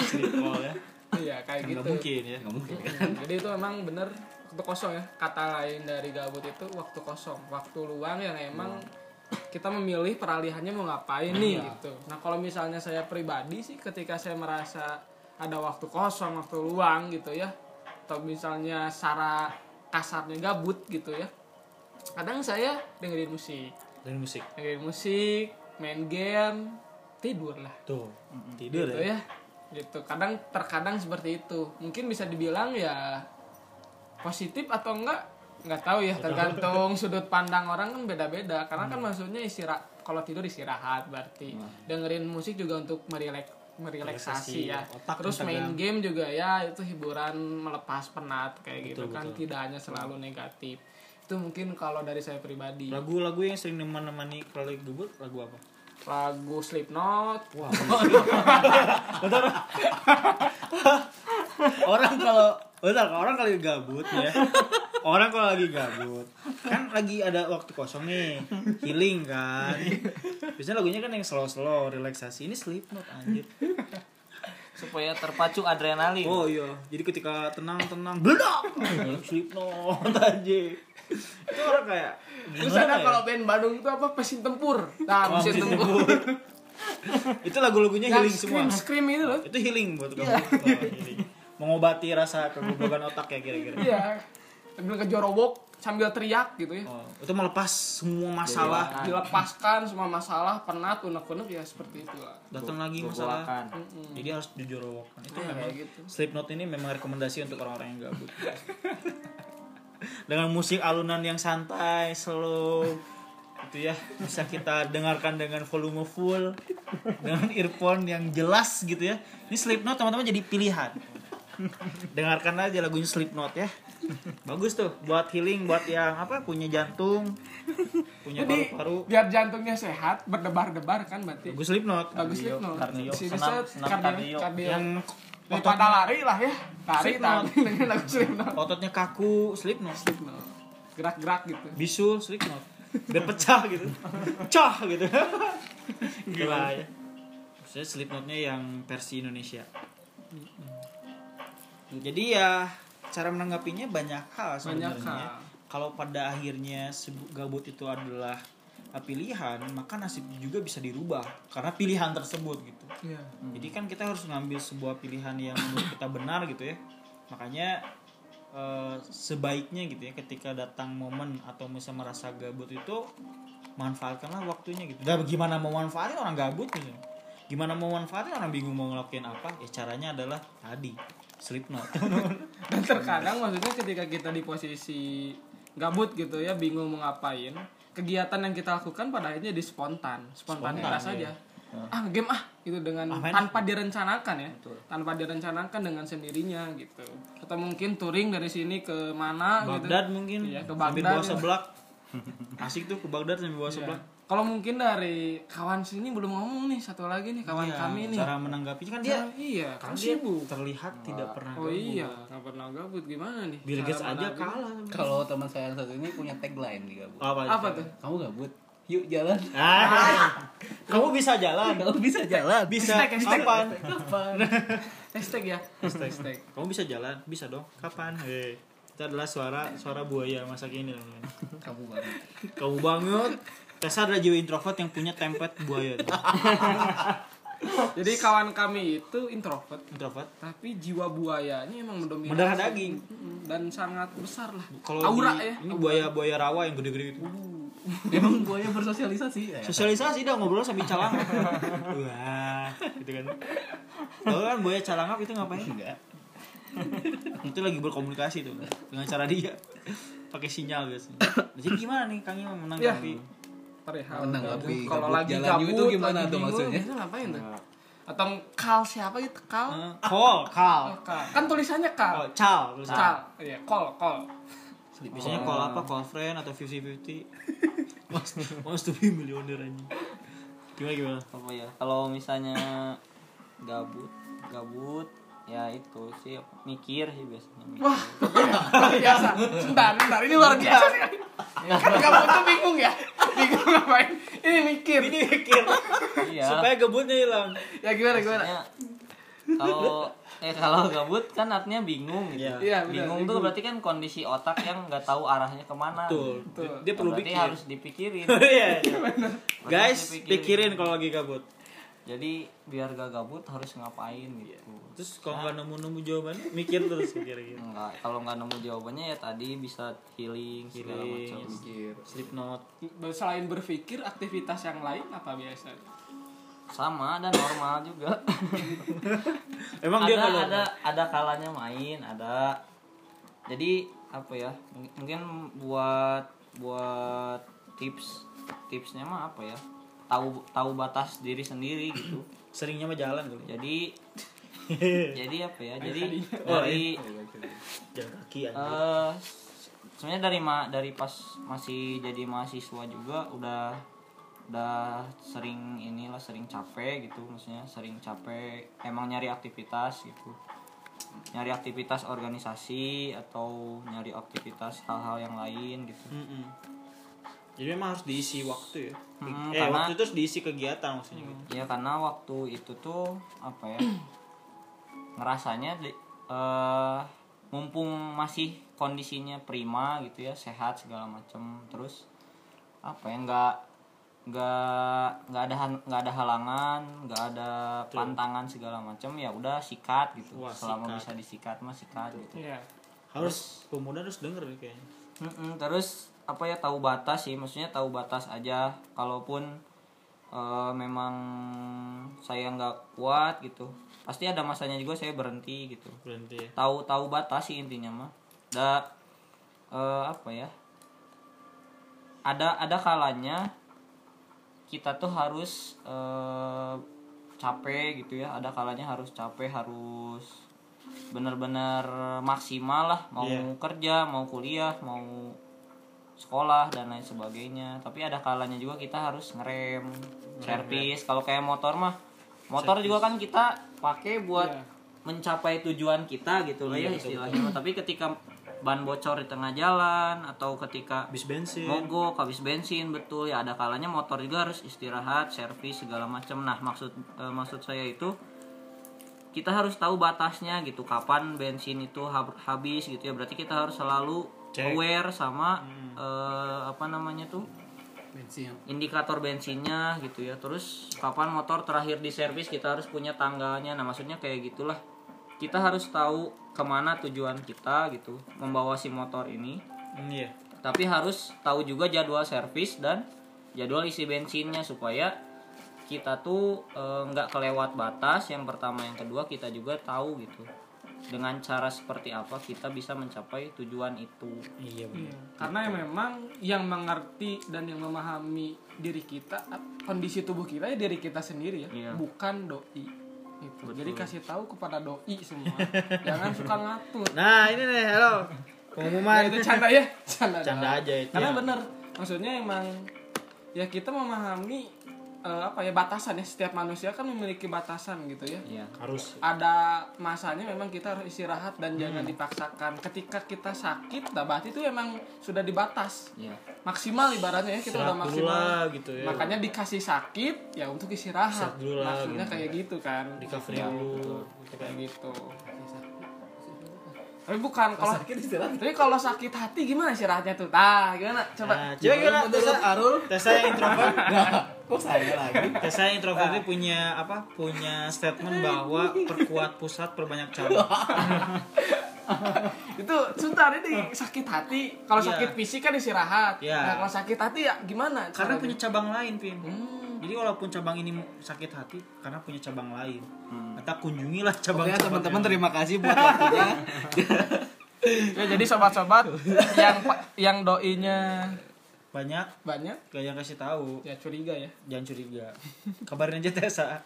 selipar ya Iya, kayak Kan gitu. nggak mungkin ya Nggak mungkin. Mm, Jadi itu emang bener waktu kosong ya. Kata lain dari gabut itu waktu kosong, waktu luang yang emang kita memilih peralihannya mau ngapain nih gitu. Nah, kalau misalnya saya pribadi sih ketika saya merasa ada waktu kosong, waktu luang gitu ya. Atau misalnya secara kasarnya gabut gitu ya. Kadang saya dengerin musik. dan musik dengerin musik main game tidur lah tuh tidur gitu ya ya gitu kadang terkadang seperti itu mungkin bisa dibilang ya positif atau enggak nggak tahu ya tergantung sudut pandang orang kan beda-beda. Karena kan maksudnya istirahat kalau tidur istirahat berarti. Dengerin musik juga untuk merilek Relaksasi, merelaksasi ya. otak terus main game juga ya itu hiburan melepas penat kayak gitu Betul, kan. betul. tidak hanya selalu negatif. Itu mungkin kalau dari saya pribadi. Lagu-lagu yang sering menemani kalau lagi gabut lagu apa? Lagu Slipknot. Wah. orang kalau bentar orang kalau gabut ya. Orang kalau lagi gabut kan lagi ada waktu kosong nih, healing kan. Biasanya lagunya kan yang slow-slow, relaksasi. Ini Slipknot anjir. supaya terpacu adrenalin Oh iya, jadi ketika tenang-tenang bledak. Slipknot anjir. Itu orang kayak Terus ada ya? kalau band Bandung itu apa pesin tempur. Nah, Oh, pesin mesin tempur. itu lagu-lagunya healing semua. scream scream itu loh. Itu healing buat kamu. Oh, healing. Mengobati rasa kegoblokan otak ya kira-kira. Iya. Sambil kejorobok sambil teriak gitu ya. Oh, itu melepas semua masalah. Dilepaskan semua masalah, penat, unek-unek ya seperti itulah. Datang lagi masalah. Goblokan. Jadi harus dijorokkan. Itu Iya, memang gitu. Slipknot ini memang rekomendasi untuk orang-orang yang gabut. Dengan musik alunan yang santai, slow, itu ya bisa kita dengarkan dengan volume full, dengan earphone yang jelas gitu ya. Ini Slipknot teman-teman jadi pilihan. Dengarkan aja lagunya Slipknot ya. Bagus tuh buat healing, buat yang apa punya jantung, punya Jadi paru-paru. biar jantungnya sehat, berdebar-debar kan berarti. Bagus Slipknot. Bagus Slipknot. kardio. Si Senam- senam kardio, kardio. Yang Daripada lari lah ya. Lari tapi dengan lagu Slipknot. ototnya kaku, Slipknot. Slipknot. Gerak-gerak gitu. bisul Slipknot biar pecah gitu pecah gitu gila ya saya Slipknotnya yang versi Indonesia jadi ya cara menanggapinya banyak hal sebenarnya. kalau pada akhirnya gabut itu adalah uh, pilihan maka nasib juga bisa dirubah karena pilihan tersebut gitu. Iya. jadi kan kita harus ngambil sebuah pilihan yang menurut kita benar gitu ya. Makanya eh, sebaiknya gitu ya ketika datang momen atau misalnya merasa gabut itu manfaatkanlah waktunya gitu. Dan gimana mau manfaatin orang gabut gitu. Gimana mau manfaatin orang bingung mau ngelakuin apa? Ya caranya adalah tadi Slipknot. Dan terkadang maksudnya ketika kita di posisi gabut gitu ya bingung mau ngapain kegiatan yang kita lakukan pada akhirnya di spontan. Spontanitas Spontan, saja iya. ah game ah gitu dengan Ah, tanpa direncanakan ya. Tanpa direncanakan dengan sendirinya gitu. Atau mungkin touring dari sini ke mana Baghdad gitu mungkin. Iya, ke sambil Baghdad, bawa ya. seblak. Asik tuh ke Baghdad sambil bawa Iya. seblak kalau mungkin dari kawan sini belum ngomong nih satu lagi nih kawan Iya, kami nih cara menanggapi kan dia Cara- iya kan kan dia sibuk terlihat tidak pernah oh gabut. iya nggak pernah gabut gimana nih Bill Gates aja kalah Kalau teman saya yang satu ini punya tagline di gabut. apa, apa tuh Kamu gabut? Yuk jalan. Ah, kamu bisa jalan Kamu bisa jalan. bisa Hashtag, hashtag. kapan Kapan? hashtag ya hashtag kamu bisa jalan bisa dong kapan hei itu adalah suara suara buaya masa kini teman-teman. Kamu banget. kamu banget Tessa adalah jiwa introvert yang punya template buaya Jadi kawan kami itu introvert, introvert tapi jiwa buayanya emang mendominasi. Mendarah daging. Dan sangat besar lah. kalau Aura di- ya. ini buaya buaya rawa yang gede-gede itu Emang buaya bersosialisasi. Ya. sosialisasi dah ngobrol sambil calangap wah gitu kan Tahu kan buaya calangap itu ngapain Enggak. itu lagi berkomunikasi tuh dengan cara dia pakai sinyal biasanya jadi gimana nih kang Imam menanggapi perihal Menanggapi gabut. kalau lagi jalan gabut itu gimana tuh maksudnya? biasanya ngapain tuh atau kal siapa gitu kal Call, call. Oh, kal kan tulisannya Oh, kal cal, tulisannya. kal iya call call Biasanya call apa? Call friend atau 50-50. Wants, wants to be millionaire aja. Gimana gimana? apa ya kalau misalnya gabut gabut ya itu sih mikir sih biasanya mikir. wah luar biasa sebentar sebentar ini luar biasa sekali kan kamu tuh bingung ya bingung ngapain ini mikir Ini mikir iya supaya gabutnya hilang. ya gimana gimana kalau eh kalau gabut kan artinya bingung gitu. Iya. Iya, benar, bingung tuh berarti kan kondisi otak yang nggak tahu arahnya ke mana Betul. Betul. Dia perlu berarti pikir. harus dipikirin Iya. Guys, dipikirin. pikirin kalau lagi gabut. Jadi biar gak gabut harus ngapain gitu. Terus kalau nggak nemu-nemu jawabannya, mikir terus kira-kira. Enggak, kalau nggak nemu jawabannya ya tadi bisa healing segala Healing. macam. Sleep note. selain berpikir aktivitas yang lain apa biasa? Sama dan normal juga. Emang dia ada kalau ada ada kalanya main ada. Jadi apa ya mung- mungkin buat buat tips tipsnya mah apa ya tahu tahu batas diri sendiri gitu seringnya mah jalan kali. jadi jadi apa ya jadi Oh, dari Jalan kaki aja. eh sebenarnya dari ma dari pas masih jadi mahasiswa juga udah udah sering inilah sering capek gitu maksudnya sering capek emang nyari aktivitas gitu nyari aktivitas organisasi atau nyari aktivitas hal-hal yang lain gitu Mm-mm. Jadi memang harus diisi waktu ya. Hmm, eh karena- waktu itu diisi kegiatan maksudnya. gitu. ya karena waktu itu tuh apa ya ngerasanya di- eh, mumpung masih kondisinya prima gitu ya sehat segala macem terus apa ya nggak nggak nggak ada nggak ada halangan nggak ada pantangan segala macem ya udah sikat gitu Wah, selama sikat. bisa disikat mah sikat gitu Iya. Harus pemuda harus denger nih kayaknya. Mm-mm, terus apa ya tahu batas sih maksudnya tahu batas aja. Kalaupun eh, memang saya nggak kuat gitu pasti ada masanya juga saya berhenti gitu. Berhenti. Ya. tahu tahu batas sih intinya mah. Da eh, apa ya ada ada kalanya kita tuh harus eh, capek gitu ya. Ada kalanya harus capek harus benar-benar maksimal lah. Mau Iya. kerja mau kuliah mau sekolah dan lain sebagainya. Tapi ada kalanya juga kita harus ngerem servis kalau kayak motor mah motor juga kan kita pakai buat Iya. mencapai tujuan kita gitu lah ya istilahnya. Tapi ketika ban bocor di tengah jalan atau ketika Habis bensin. mogok habis bensin betul. Ya ada kalanya motor juga harus istirahat servis segala macam nah maksud eh, maksud saya itu kita harus tahu batasnya gitu. Kapan bensin itu hab- habis gitu ya. Berarti kita harus selalu Cek. aware sama eh, apa namanya tuh? Bensin. Indikator bensinnya gitu ya. Terus kapan motor terakhir di servis kita harus punya tanggalnya nah maksudnya kayak gitulah. Kita harus tahu ke mana tujuan kita gitu membawa si motor ini. Hmm, iya. tapi harus tahu juga jadwal servis dan jadwal isi bensinnya supaya kita tuh eh, nggak kelewat batas. Yang pertama yang kedua kita juga tahu gitu dengan cara seperti apa kita bisa mencapai tujuan itu Iya benar. Iya. Karena yang memang yang mengerti dan yang memahami diri kita, kondisi tubuh kita ya diri kita sendiri ya, Iya. bukan doi. Itu. Jadi kasih tahu kepada doi semua, jangan suka ngatur. Nah, ini nih, halo. Nah, Pengumuman. itu canda ya, canda. Canda aja itu. Karena ya. bener, maksudnya emang ya kita memahami eh, apa ya batasan ya setiap manusia kan memiliki batasan gitu ya. ya harus ada masanya memang kita harus istirahat dan jangan dipaksakan. Ketika kita sakit, nah berarti itu emang sudah dibatas. ya Maksimal ibaratnya ya kita udah maksimal. lah, gitu ya. Makanya dikasih sakit ya untuk istirahat. Istirahat dulu lah, Maksudnya gitu. kayak gitu kan. di cover Ya, dulu. kayak gitu. Tapi bukan kalau Tapi kalau sakit hati gimana istirahatnya tuh? Tah, gimana? Coba. Nah, coba gimana? Tesa Arul Tesa yang introvert. kok saya lagi Tesa yang introvert itu punya apa? Punya statement bahwa perkuat pusat perbanyak cabang. itu sebentar ini sakit hati. Kalau Iya. sakit fisik kan istirahat. Iya. Nah, kalau sakit hati ya gimana? Karena punya cabang lain, Pin. Hmm. Jadi walaupun cabang ini sakit hati karena punya cabang lain. Hmm. Maka kunjungilah cabang Pokoknya teman-teman terima kasih buat waktunya. Ya, jadi sobat-sobat yang yang doinya banyak. Banyak? Gak yang kasih tahu. Ya curiga ya. Jangan curiga. Kabarin aja Tessa.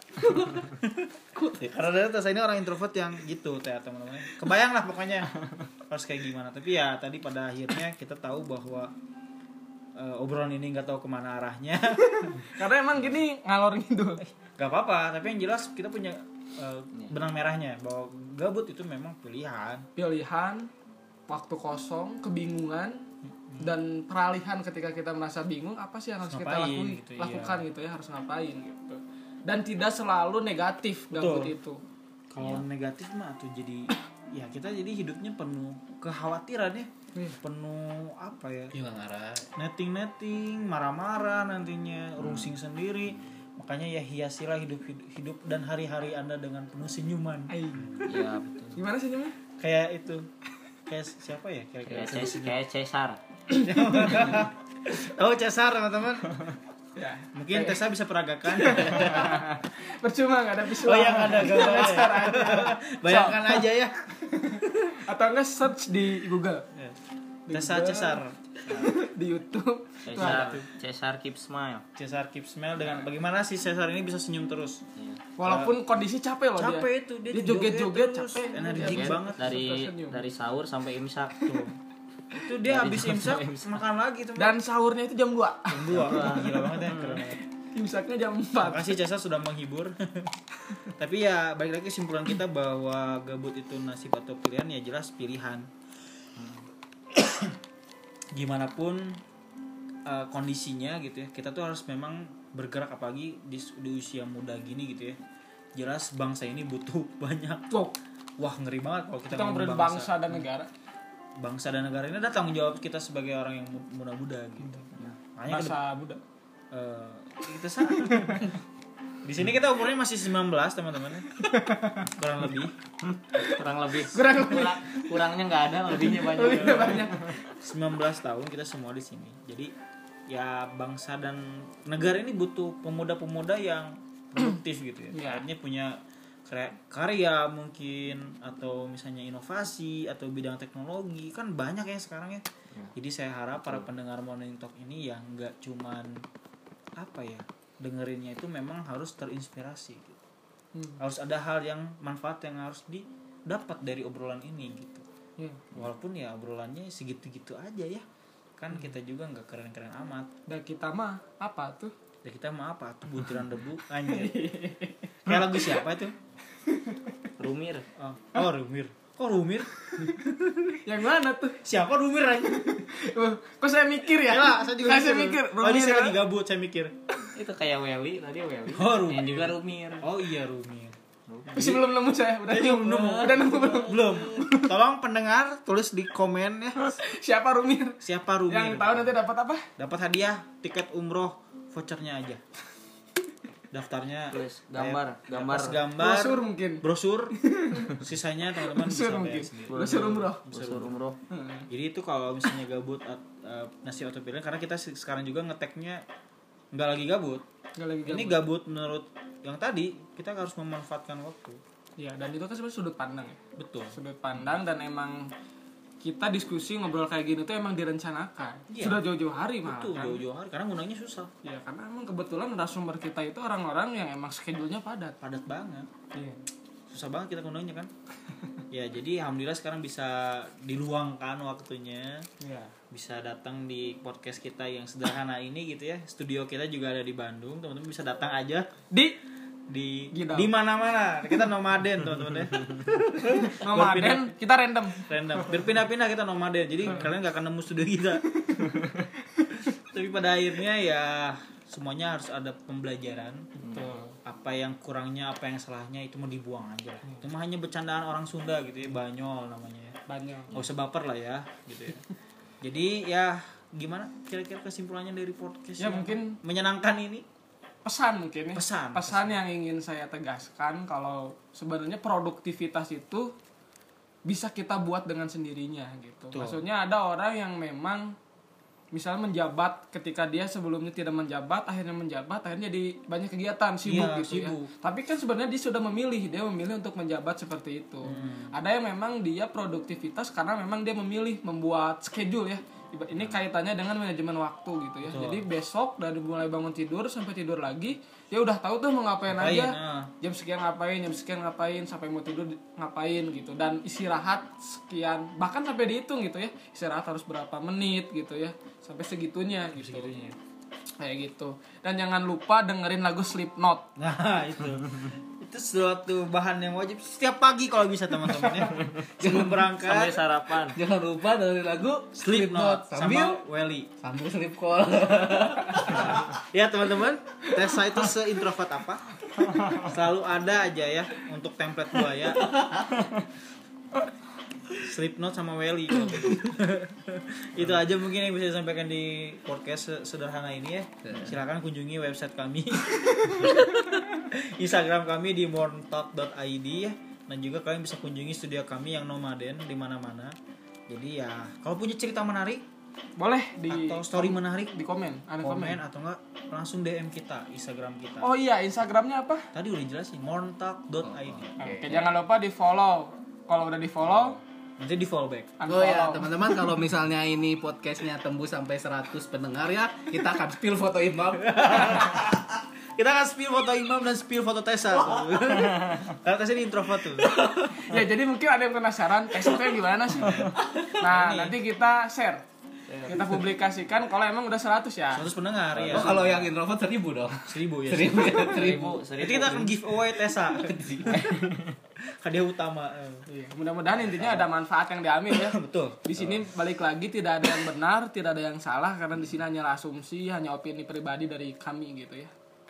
Karena dia Tessa ini orang introvert yang gitu teh teman-teman kebayang lah pokoknya harus kayak gimana. Tapi ya tadi pada akhirnya kita tahu bahwa eh, obrolan ini nggak tahu ke mana arahnya. Karena emang gini ngalor gitu. Gak apa-apa tapi yang jelas kita punya eh, benang merahnya. Bahwa gabut itu memang pilihan. Pilihan waktu kosong kebingungan dan peralihan ketika kita merasa bingung apa sih yang harus kita Ngapain lakuin gitu, iya. lakukan gitu ya harus ngapain gitu. Dan tidak selalu negatif gabut Betul. itu. Kalau negatif mah tuh jadi ya kita jadi hidupnya penuh kekhawatiran ya Iya. penuh apa ya? Hilang arah netting netting marah-marah nantinya rungsing sendiri. Makanya ya hiasilah hidup hidup dan hari-hari anda dengan penuh senyuman. Ai. ya betul. Gimana senyumnya? Kayak itu. Kayak siapa ya kira-kira? Kayak Ces- kayak Cesar. Oh Cesar teman-teman. Ya. Mungkin Tessa bisa peragakan. Percuma nggak ada visual. Oh yang ada gambarnya bayangkan aja ya. Atau enggak search di Google Tessa Cesar di YouTube. Cesar Cesar keep smile. Cesar keep smile dengan bagaimana sih Cesar ini bisa senyum terus? Iya. walaupun kondisi capek loh capek dia itu dia, dia joget-joget terus. capek. energik Joget banget dari Tersenyum. dari sahur sampai imsak tuh. Itu dia habis imsak makan lagi tuh dan sahurnya itu jam 2 dua. Gila banget ya keren. Banget imsaknya jam 4 Makasih Cesa sudah menghibur. Tapi ya balik lagi kesimpulan kita bahwa gabut itu nasib atau pilihan ya jelas pilihan. Gimana pun eh, kondisinya gitu ya, kita tuh harus memang bergerak apalagi di, di usia muda gini gitu ya. Jelas bangsa ini butuh banyak. Tuh, Wah ngeri banget kalau kita, kita ngomong ngobrolin bangsa dan negara Bangsa dan negara ini ada tanggung jawab kita sebagai orang yang mu- muda-muda gitu. Makanya ke bangsa Buddha Eh, kita sama. Di sini kita umurnya masih 19, teman-teman. Kurang lebih. kurang lebih Kurang lebih. Kurang- kurangnya nggak ada lebihnya banyak lebih banyak 19 tahun kita semua di sini. Jadi ya bangsa dan negara ini butuh pemuda-pemuda yang produktif gitu ya. Iya. Artinya punya karya mungkin atau misalnya inovasi atau bidang teknologi kan banyak ya sekarang ya. Jadi saya harap para pendengar Morning Talk ini yang nggak cuman apa ya dengerinnya itu memang harus terinspirasi gitu. Hmm. Harus ada hal yang manfaat yang harus didapat dari obrolan ini gitu. Iya. Walaupun ya obrolannya segitu-gitu aja ya. Kan kita juga nggak keren-keren amat. dan kita mah apa tuh Ya kita mah apa tuh butiran debu anjir. Kayak lagu siapa itu? rumir Oh, oh Rumir. Kok Rumir? yang mana tuh Siapa Rumir anjir? Uh, kok saya mikir ya Ya lah, saya juga Saya mikir Oh, ini saya Rumir lagi gabut, saya mikir. itu kayak Weli tadi Weli Oh, Rumir. yang juga rumir Oh iya Rumir. masih belum nemu saya udah nemu udah nemu belum Belum. Tolong pendengar tulis di komen ya siapa Rumir siapa Rumir. yang tahu nanti dapat apa Dapat hadiah tiket umroh vouchernya aja. Daftarnya Tulis gambar gambar Pas gambar. brosur mungkin. brosur. Sisanya teman-teman bisa mungkin. sendiri. brosur umroh. brosur umroh. Jadi itu kalau misalnya gabut at, uh, nasi atau pilihan karena kita se- sekarang juga ngeteknya nggak lagi gabut. Nggak lagi ini gabut. gabut menurut yang tadi kita harus memanfaatkan waktu. Ya dan itu kan sebenarnya sudut pandang ya. Betul. Sudut pandang dan emang kita diskusi ngobrol kayak gini tuh emang direncanakan. Iya. sudah jauh-jauh hari malah betul kan? jauh-jauh hari karena ngundangnya susah. Ya karena emang kebetulan narasumber kita itu orang-orang yang emang schedule-nya padat. Padat banget. Iya. Susah banget kita ngundangnya kan? Ya jadi alhamdulillah sekarang bisa diluangkan waktunya. Iya. Bisa datang di podcast kita yang sederhana ini gitu ya. Studio kita juga ada di Bandung. Teman-teman bisa datang aja di di Gidau. di mana-mana. Kita nomaden teman-teman ya. Nomaden kita random. Random. Berpindah-pindah kita nomaden. Jadi kalian gak akan nemu studio kita. Tapi pada akhirnya ya semuanya harus ada pembelajaran. Betul. apa yang kurangnya apa yang salahnya itu mau dibuang aja. Itu mah hanya bercandaan orang Sunda gitu ya. Banyol namanya ya. Banyak nggak usah baper lah ya gitu ya. Jadi ya gimana kira-kira kesimpulannya dari podcast Ya, yang mungkin- menyenangkan ini pesan mungkin ya Pesan, pesan yang ingin saya tegaskan kalau sebenarnya produktivitas itu bisa kita buat dengan sendirinya gitu Betul. maksudnya ada orang yang memang misalnya menjabat ketika dia sebelumnya tidak menjabat akhirnya menjabat akhirnya jadi banyak kegiatan sibuk Iya, gitu sibuk. ya tapi kan sebenarnya dia sudah memilih dia memilih untuk menjabat seperti itu Hmm. ada yang memang dia produktivitas karena memang dia memilih membuat schedule ya Ini kaitannya dengan manajemen waktu gitu ya. Jadi besok dari mulai bangun tidur sampai tidur lagi ya udah tahu tuh mau ngapain, Ngapain, aja. ah. jam sekian ngapain jam sekian ngapain sampai mau tidur ngapain gitu. Dan istirahat sekian bahkan sampai dihitung gitu ya. Istirahat harus berapa menit gitu ya. Sampai segitunya gitu. kayak gitu. Dan jangan lupa dengerin lagu Slipknot. Nah itu itu suatu bahan yang wajib setiap pagi kalau bisa teman-teman ya. Sampai berangkat. Sarapan. Jangan lupa dari lagu Slipknot. Sambil sama Welly. sambil sleep call. ya teman-teman Tessa itu seintrovert apa? Selalu ada aja ya untuk template buaya Slipknot sama Welly. Itu aja mungkin yang bisa disampaikan di podcast se- sederhana ini ya. Silakan kunjungi website kami. Instagram kami di morntalk.id ya. Dan juga kalian bisa kunjungi studio kami yang nomaden di mana-mana. Jadi ya kalau punya cerita menarik boleh di atau story menarik di komen ada komen komen. atau enggak langsung DM kita Instagram kita. Oh iya Instagramnya apa? Tadi udah jelasin morntalk.id Oke, jangan lupa di follow. Kalau udah di follow, nanti di follow back Oh ya teman-teman kalau misalnya ini podcastnya tembus sampai 100 pendengar ya kita akan spill foto imam. kita akan spill foto Imam dan spill foto Tessa tuh. karena Tessa ini introvert tuh ya jadi mungkin ada yang penasaran tekstnya gimana sih? Nah, nanti kita share. Kita publikasikan kalau emang udah 100 ya. 100 pendengar ya Oh kalau yang introvert seribu dong. seribu ya Seribu ya seribu. seribu seribu Jadi kita akan giveaway Tessa hadiah utama eh. Iya, mudah-mudahan intinya ada manfaat yang diambil ya. betul Di sini balik lagi tidak ada yang benar, tidak ada yang salah karena di sini hanya asumsi, hanya opini pribadi dari kami gitu ya.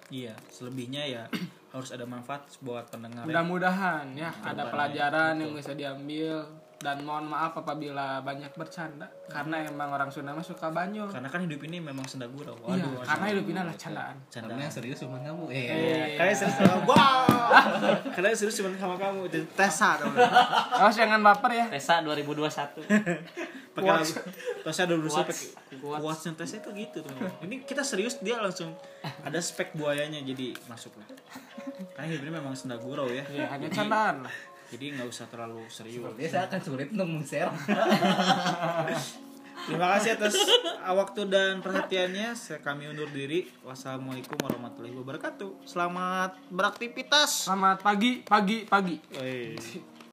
iya selebihnya ya harus ada manfaat buat pendengar ya. Mudah-mudahan ya ada pelajaran yang bisa diambil dan mohon maaf apabila banyak bercanda karena emang orang Sunda mah suka banyo. karena kan hidup ini memang senda gurau Iya, waduh karena hidup ini adalah candaan. canda Karena yang serius cuma kamu. Eh. Iya. kalian serius sama wow kalian serius cuma sama kamu dan Tessa dong Awas jangan baper ya. Tesa 2021 pakai lagu Tessa ada berusaha Quotes. pakai Quotes. Quotesnya Tessa itu gitu tuh ini kita serius dia langsung ada spek buayanya jadi masuk lah karena hidup ini memang senda gurau ya Iya, hanya candaan lah. Jadi nggak usah terlalu serius. Biasa akan sulit untuk meng-share. terima kasih atas waktu dan perhatiannya. Saya kami undur diri. Wassalamualaikum warahmatullahi wabarakatuh. Selamat beraktivitas. Selamat pagi, pagi, pagi.